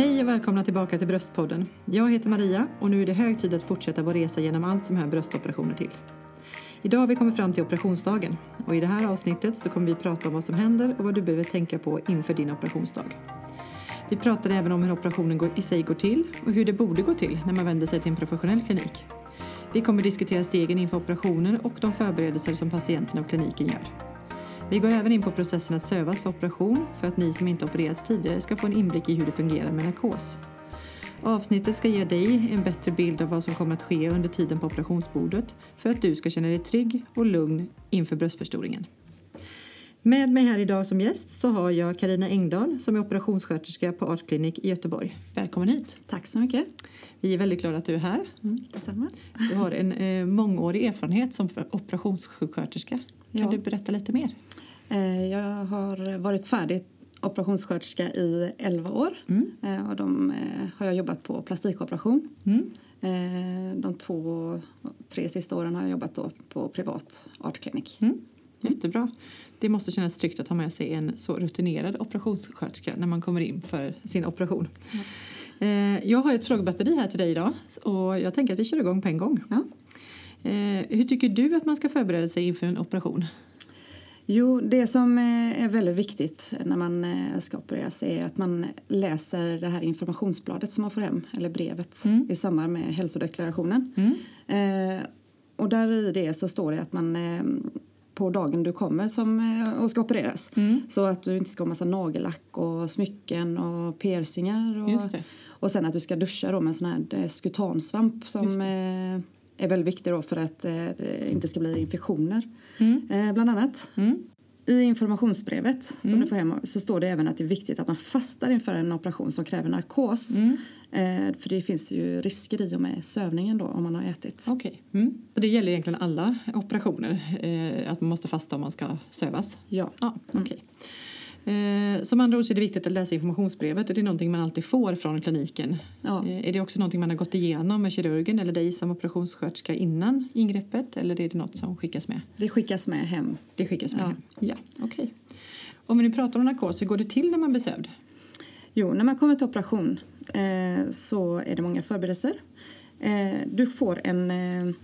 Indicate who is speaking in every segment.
Speaker 1: Hej och välkomna tillbaka till Bröstpodden. Jag heter Maria och nu är det hög tid att fortsätta vår resa genom allt som hör bröstoperationer till. Idag har vi kommit fram till operationsdagen och i det här avsnittet så kommer vi prata om vad som händer och vad du behöver tänka på inför din operationsdag. Vi pratar även om hur operationen i sig går till och hur det borde gå till när man vänder sig till en professionell klinik. Vi kommer diskutera stegen inför operationen och de förberedelser som patienten och kliniken gör. Vi går även in på processen att sövas för operation för att ni som inte opererats tidigare ska få en inblick i hur det fungerar med narkos. Avsnittet ska ge dig en bättre bild av vad som kommer att ske under tiden på operationsbordet för att du ska känna dig trygg och lugn inför bröstförstoringen. Med mig här idag som gäst så har jag Karina Engdahl som är operationssköterska på Art Clinic i Göteborg. Välkommen hit!
Speaker 2: Tack så mycket!
Speaker 1: Vi är väldigt glada att du är här.
Speaker 2: Mm, detsamma.
Speaker 1: Du har en eh, mångårig erfarenhet som operationssjuksköterska. Kan ja. du berätta lite mer?
Speaker 2: Eh, jag har varit färdig operationssköterska i 11 år mm. Eh, och de eh, har jag jobbat på plastikoperation. Mm. De två, tre sista åren har jag jobbat på privat artklinik. Mm.
Speaker 1: Jättebra. Det måste kännas tryggt att ha med sig en så rutinerad operationssköterska när man kommer in för sin operation. Jag har ett frågebatteri här till dig idag och jag tänker att vi kör igång på en gång. Ja. Hur tycker du att man ska förbereda sig inför en operation?
Speaker 2: Jo, det som är väldigt viktigt när man eh, ska opereras är att man läser det här informationsbladet som man får hem, eller brevet, mm. i samband med hälsodeklarationen. Mm. Eh, och där i det så står det att man eh, på dagen du kommer som, eh, och ska opereras. Mm. Så att du inte ska ha massa nagellack och smycken och piercingar. Och, och sen att du ska duscha då med en sån här eh, skutansvamp som är väldigt viktig då för att eh, det inte ska bli infektioner. Mm. Eh, bland annat. Mm. I informationsbrevet som mm. du får hem så står det även att det är viktigt att man fastar inför en operation som kräver narkos. Mm. Eh, för det finns ju risker i och med sövningen då om man har ätit.
Speaker 1: Okej. Okay. Mm. det gäller egentligen alla operationer? Eh, att man måste fasta om man ska sövas?
Speaker 2: Ja.
Speaker 1: Ah, okay. Eh, som andra ord så är det viktigt att läsa informationsbrevet och det är någonting man alltid får från kliniken. Ja. Eh, är det också någonting man har gått igenom med kirurgen eller dig som operationssköterska innan ingreppet eller är det något som skickas med?
Speaker 2: Det skickas med hem.
Speaker 1: Det skickas med ja. hem? Ja, okej. Okay. Om vi nu pratar om narkos, hur går det till när man blir sövd?
Speaker 2: Jo, när man kommer till operation eh, så är det många förberedelser. Eh, du får en eh,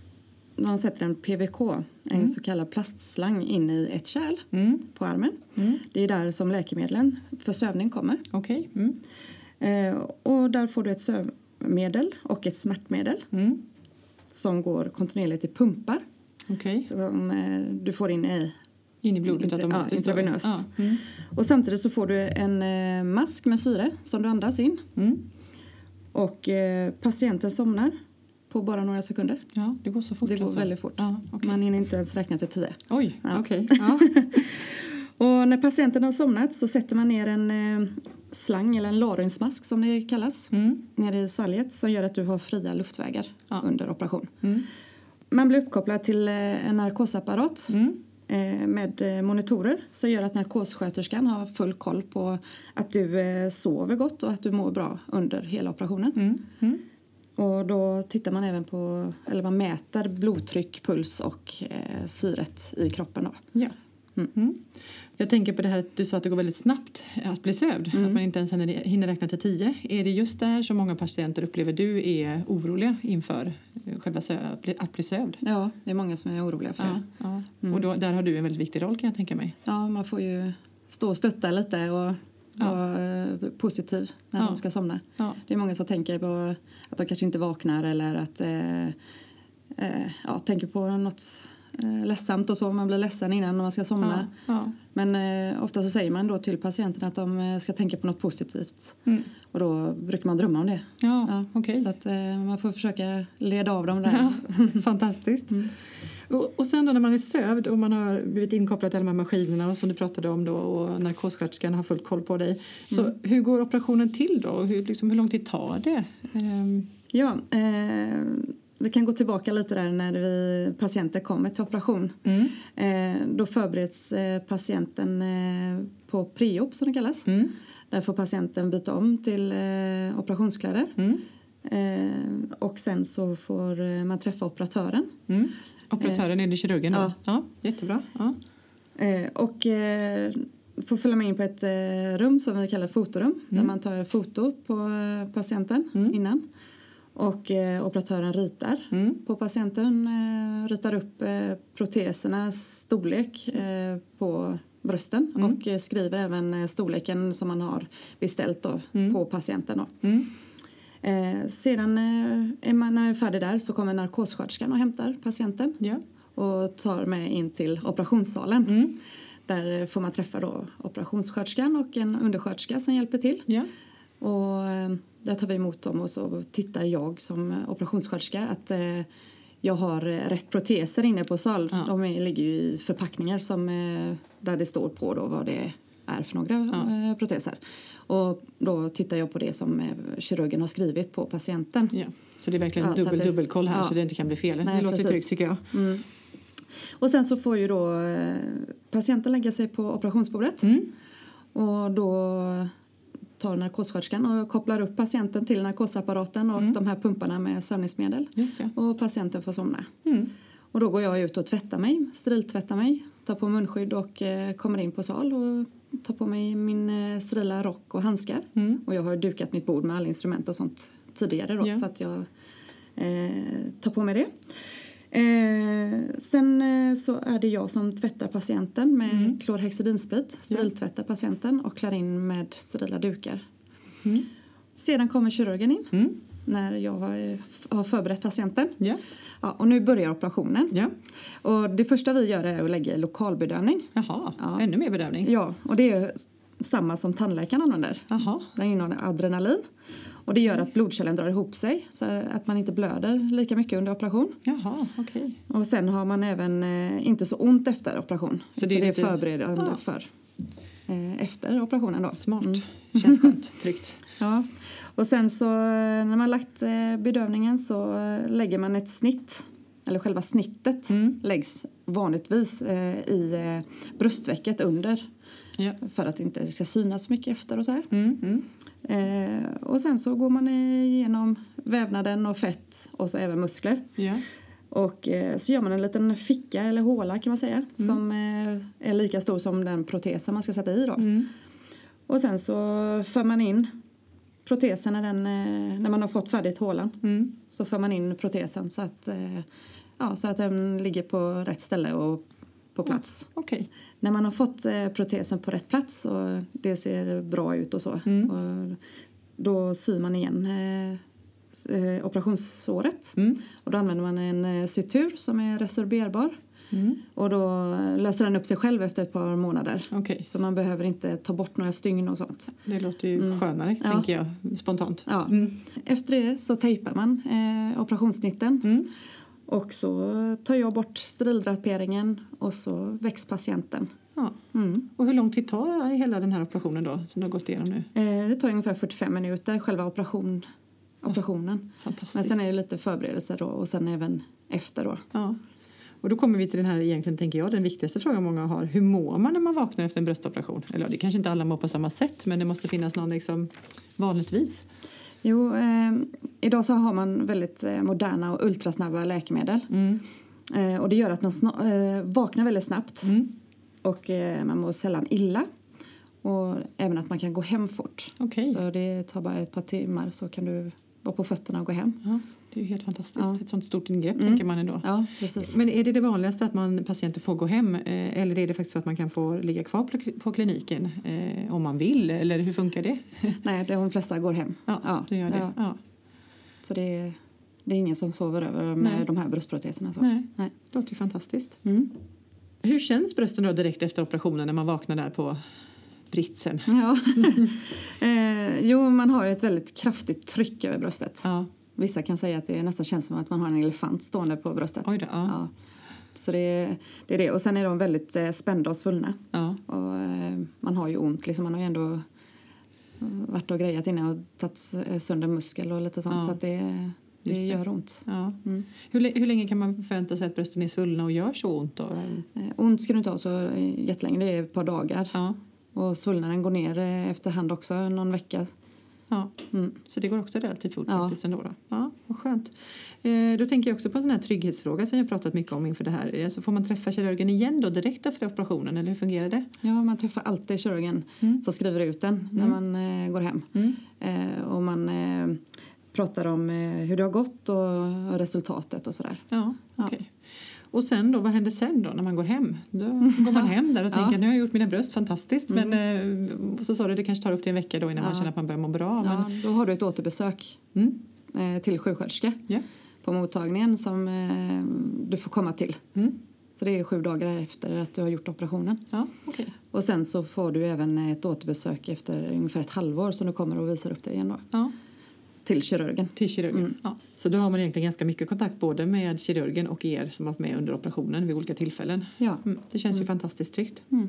Speaker 2: man sätter en PVK, en mm. så kallad plastslang, in i ett kärl mm. på armen. Mm. Det är där som läkemedlen för sövning kommer.
Speaker 1: Okay. Mm.
Speaker 2: Eh, och där får du ett sövmedel och ett smärtmedel mm. som går kontinuerligt i pumpar.
Speaker 1: Okay.
Speaker 2: Som eh, du får in i
Speaker 1: in i blodet
Speaker 2: Intra, ja, intravenöst. Ja. Mm. Och samtidigt så får du en eh, mask med syre som du andas in. Och eh, patienten somnar på bara några sekunder.
Speaker 1: Ja, det går så fort.
Speaker 2: Det går
Speaker 1: alltså.
Speaker 2: väldigt fort.
Speaker 1: Ja, okay.
Speaker 2: Man hinner inte ens räkna till tio.
Speaker 1: Oj, ja. okej. Okay. Ja.
Speaker 2: och när patienten har somnat så sätter man ner en eh, slang eller en larynxmask som det kallas mm. nere i svalget som gör att du har fria luftvägar ja. under operation. Mm. Man blir uppkopplad till eh, en narkosapparat mm. eh, med monitorer som gör att narkossköterskan har full koll på att du sover gott och att du mår bra under hela operationen. Mm. Och då tittar man även på, eller man mäter blodtryck, puls och eh, syret i kroppen. Då.
Speaker 1: Ja. Mm. Mm. Jag tänker på det här att du sa att det går väldigt snabbt att bli sövd, mm. att man inte ens hinner räkna till tio. Är det just där som många patienter upplever du är oroliga inför eh, själva att bli sövd?
Speaker 2: Ja, det är många som är oroliga för
Speaker 1: ja, det. Ja. Mm. Och då, där har du en väldigt viktig roll kan jag tänka mig.
Speaker 2: Ja, man får ju stå och stötta lite och vara ja. positiv när ja. de ska somna. Ja. Det är många som tänker på att de kanske inte vaknar eller att eh, eh, ja, tänker på något eh, ledsamt och så. Man blir ledsen innan man ska somna. Men eh, ofta så säger man då till patienten att de eh, ska tänka på något positivt. Mm. Och då brukar man drömma om det.
Speaker 1: Ja, okay.
Speaker 2: Så att eh, man får försöka leda av dem där.
Speaker 1: Fantastiskt. Mm. Och, och sen då när man är sövd och man har blivit inkopplad till de här maskinerna som du pratade om då och narkossköterskan har fullt koll på dig. Så mm. hur går operationen till då? Hur, liksom, hur lång tid tar det? Um...
Speaker 2: Ja, eh, vi kan gå tillbaka lite där när vi patienter kommer till operation. Mm. Eh, då förbereds eh, patienten eh, på preop som det kallas. Mm. Där får patienten byta om till eh, operationskläder. Mm. Eh, och sen så får man träffa operatören.
Speaker 1: Mm. Operatören, är det kirurgen? Ja. ja jättebra. Ja.
Speaker 2: Eh, och eh, får följa med in på ett eh, rum som vi kallar fotorum.
Speaker 1: Mm.
Speaker 2: Där man tar foto på patienten innan. Och operatören ritar
Speaker 1: Mm.
Speaker 2: på patienten. Ritar upp protesernas storlek på brösten.
Speaker 1: Mm.
Speaker 2: Och skriver även storleken som man har beställt då,
Speaker 1: Mm.
Speaker 2: på patienten. Då. Eh, sedan eh, är man när man är färdig där så kommer narkossköterskan och hämtar patienten
Speaker 1: Ja.
Speaker 2: och tar med in till operationssalen.
Speaker 1: Mm.
Speaker 2: Där får man träffa då operationssköterskan och en undersköterska som hjälper till.
Speaker 1: Ja.
Speaker 2: Och eh, där tar vi emot dem och så tittar jag som operationssköterska att eh, jag har eh, rätt proteser inne på sal.
Speaker 1: Ja.
Speaker 2: De ligger ju i förpackningar som, eh, där det står på då vad det är för några
Speaker 1: Ja.
Speaker 2: eh, proteser. Och då tittar jag på det som eh, kirurgen har skrivit på patienten.
Speaker 1: ja. Så det är verkligen
Speaker 2: Ja,
Speaker 1: dubbel,
Speaker 2: det-
Speaker 1: dubbelkoll här så det inte kan bli fel.
Speaker 2: Nej,
Speaker 1: det låter
Speaker 2: precis.
Speaker 1: tryggt tycker jag.
Speaker 2: Mm. Och sen så får ju då eh, patienten lägga sig på operationsbordet.
Speaker 1: Mm.
Speaker 2: Och då tar narkossköterskan och kopplar upp patienten till narkosapparaten och de här pumparna med sömningsmedel. Och patienten får somna.
Speaker 1: Mm.
Speaker 2: Och då går jag ut och tvättar mig, steriltvättar mig, tar på munskydd och eh, kommer in på sal och tar på mig min eh, sterila rock och handskar.
Speaker 1: Mm.
Speaker 2: Och jag har dukat mitt bord med alla instrument och sånt tidigare då
Speaker 1: Ja.
Speaker 2: så att jag eh, tar på mig det. Eh, sen eh, så är det jag som tvättar patienten med
Speaker 1: Mm.
Speaker 2: klorhexidinsprit, steriltvättar patienten och klär in med sterila dukar.
Speaker 1: Mm.
Speaker 2: Sedan kommer kirurgen in
Speaker 1: Mm.
Speaker 2: När jag har, förberett patienten.
Speaker 1: Ja.
Speaker 2: Ja, och nu börjar operationen.
Speaker 1: ja.
Speaker 2: Och det första vi gör är att lägga lokalbedövning.
Speaker 1: Jaha,
Speaker 2: Ja.
Speaker 1: ännu mer bedövning.
Speaker 2: Ja, och det är samma som tandläkaren använder.
Speaker 1: Jaha.
Speaker 2: Den innehåller adrenalin. Och det gör att blodkärlen drar ihop sig så att man inte blöder lika mycket under operation.
Speaker 1: Jaha, okej.
Speaker 2: Och sen har man även eh, inte så ont efter operation.
Speaker 1: Så
Speaker 2: Så
Speaker 1: det
Speaker 2: det
Speaker 1: är
Speaker 2: är,
Speaker 1: lite-
Speaker 2: förberedande
Speaker 1: Ja.
Speaker 2: för efter operationen då.
Speaker 1: Smart.
Speaker 2: Mm.
Speaker 1: Känns skönt. Tryggt.
Speaker 2: Ja. Och sen så eh, när man lagt eh, bedövningen så eh, lägger man ett snitt. Eller själva snittet
Speaker 1: Mm.
Speaker 2: läggs vanligtvis eh, i eh, bröstvecket under.
Speaker 1: Ja.
Speaker 2: För att det inte ska synas så mycket efter och så.
Speaker 1: Mm. Mm.
Speaker 2: Eh, och sen så går man igenom vävnaden och fett och så även muskler.
Speaker 1: Ja.
Speaker 2: Och eh, så gör man en liten ficka eller håla kan man säga. Som eh, är lika stor som den protesen man ska sätta i då.
Speaker 1: Mm.
Speaker 2: Och sen så för man in protesen när, den, eh, när man har fått färdigt hålan.
Speaker 1: Mm.
Speaker 2: Så för man in protesen så att, ja, så att den ligger på rätt ställe och på plats.
Speaker 1: Okej.
Speaker 2: När man har fått protesen på rätt plats och det ser bra ut och så.
Speaker 1: Mm.
Speaker 2: Och då syr man igen eh, operationssåret.
Speaker 1: Mm.
Speaker 2: Och då använder man en eh, sutur som är resorberbar.
Speaker 1: Mm.
Speaker 2: Och då löser den upp sig själv efter ett par månader.
Speaker 1: Okej.
Speaker 2: Så man behöver inte ta bort några stygn och sånt.
Speaker 1: Det låter ju
Speaker 2: Mm.
Speaker 1: skönare,
Speaker 2: Ja.
Speaker 1: tänker jag spontant.
Speaker 2: Ja.
Speaker 1: Mm.
Speaker 2: Efter det så tejpar man eh, operationssnitten.
Speaker 1: Mm.
Speaker 2: Och så tar jag bort sterildraperingen och så väcks patienten.
Speaker 1: Ja.
Speaker 2: Mm.
Speaker 1: Och hur lång tid tar hela den här operationen då, som du har gått igenom nu?
Speaker 2: Eh, det tar ungefär 45 minuter, själva operation, operationen. Men sen är det lite förberedelser då, och sen även efter då.
Speaker 1: Ja. Och då kommer vi till den här egentligen, tänker jag, den viktigaste frågan många har. Hur mår man när man vaknar efter en bröstoperation? Eller det kanske inte alla mår på samma sätt, men det måste finnas någon liksom vanligtvis.
Speaker 2: Jo, eh, idag så har man väldigt eh, moderna och ultrasnabba läkemedel.
Speaker 1: Mm.
Speaker 2: Eh, och det gör att man eh, vaknar väldigt snabbt.
Speaker 1: Mm.
Speaker 2: Och eh, man mår sällan illa. Och även att man kan gå hem fort.
Speaker 1: Okej.
Speaker 2: Så det tar bara ett par timmar så kan du vara på fötterna och gå hem.
Speaker 1: Ja, det är ju helt fantastiskt.
Speaker 2: Ja.
Speaker 1: Ett sånt stort ingrepp
Speaker 2: Mm.
Speaker 1: tänker man ändå.
Speaker 2: Ja, precis.
Speaker 1: Men är det det vanligaste att man, patienter får gå hem eh, eller är det faktiskt så att man kan få ligga kvar på, kliniken eh, om man vill? Eller hur funkar det?
Speaker 2: Nej, de flesta går hem.
Speaker 1: Ja,
Speaker 2: Ja,
Speaker 1: det gör det.
Speaker 2: Ja. Så det är, det är ingen som sover över med
Speaker 1: Nej.
Speaker 2: de här bröstproteserna. Så.
Speaker 1: Nej,
Speaker 2: Nej.
Speaker 1: det låter ju fantastiskt.
Speaker 2: Mm.
Speaker 1: Hur känns brösten då direkt efter operationen när man vaknar där på britsen?
Speaker 2: Ja. eh, jo, man har ju ett väldigt kraftigt tryck över bröstet.
Speaker 1: Ja,
Speaker 2: Vissa kan säga att det nästan känns som att man har en elefant stående på bröstet.
Speaker 1: oj då. Ja.
Speaker 2: Ja. Så det, är- det är det. Och sen är de väldigt eh, spända och svullna.
Speaker 1: Ja.
Speaker 2: Och, eh, man har ju ont. Liksom. Man har ju ändå eh, varit och grejat innan och tagit eh, sönder muskel och lite sånt. Så att det, det,
Speaker 1: det.
Speaker 2: gör ont.
Speaker 1: Ja.
Speaker 2: Mm.
Speaker 1: Hur, hur länge kan man förvänta sig att brösten är svullna och gör så ont? Då?
Speaker 2: Eh, ont ska du inte ha så eh, jättelänge. Det är ett par dagar.
Speaker 1: Ja.
Speaker 2: Och svullnaden går ner eh, efterhand också, någon vecka.
Speaker 1: Ja.
Speaker 2: Mm.
Speaker 1: Så det går också relativt fort
Speaker 2: Ja.
Speaker 1: faktiskt ändå. Då. Ja, vad skönt. Eh, då tänker jag också på en sån här trygghetsfråga som jag pratat mycket om inför det här. Alltså får man träffa kirurgen igen då direkt efter operationen eller hur fungerar det?
Speaker 2: Ja, man träffar alltid kirurgen
Speaker 1: Mm.
Speaker 2: som skriver ut den när man eh, går hem. Eh, och man eh, pratar om hur det har gått och, och resultatet och sådär.
Speaker 1: Ja,
Speaker 2: Ja.
Speaker 1: Och sen då, vad händer sen då när man går hem? Då går man hem där och
Speaker 2: Ja.
Speaker 1: tänker nu har jag gjort mina bröst fantastiskt men eh, så sa du det kanske tar upp till en vecka då innan man
Speaker 2: Ja.
Speaker 1: känner att man börjar må bra. Men,
Speaker 2: Ja, då har du ett återbesök
Speaker 1: mm,
Speaker 2: eh, till sjuksköterska
Speaker 1: ja.
Speaker 2: på mottagningen som eh, du får komma till.
Speaker 1: Mm,
Speaker 2: Så det är sju dagar efter att du har gjort operationen.
Speaker 1: ja, okej.
Speaker 2: Och sen så får du även ett återbesök efter ungefär ett halvår som du kommer och visar upp dig igen då.
Speaker 1: Ja,
Speaker 2: Till kirurgen.
Speaker 1: till kirurgen.
Speaker 2: Mm.
Speaker 1: Ja. Så då har man egentligen ganska mycket kontakt både med kirurgen och er som varit med under operationen vid olika tillfällen.
Speaker 2: Ja.
Speaker 1: Mm, det känns ju fantastiskt tryggt.
Speaker 2: Mm.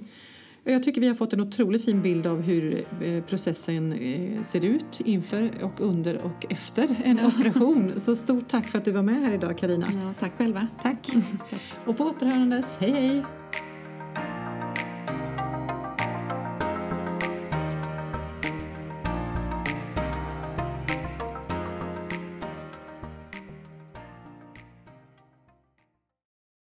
Speaker 1: Jag tycker vi har fått en otroligt fin bild av hur eh, processen eh, ser ut inför och under och efter en operation. Så stort tack för att du var med här idag Karina.
Speaker 2: ja tack själva.
Speaker 1: Tack. Och på återhörandes. Hej hej!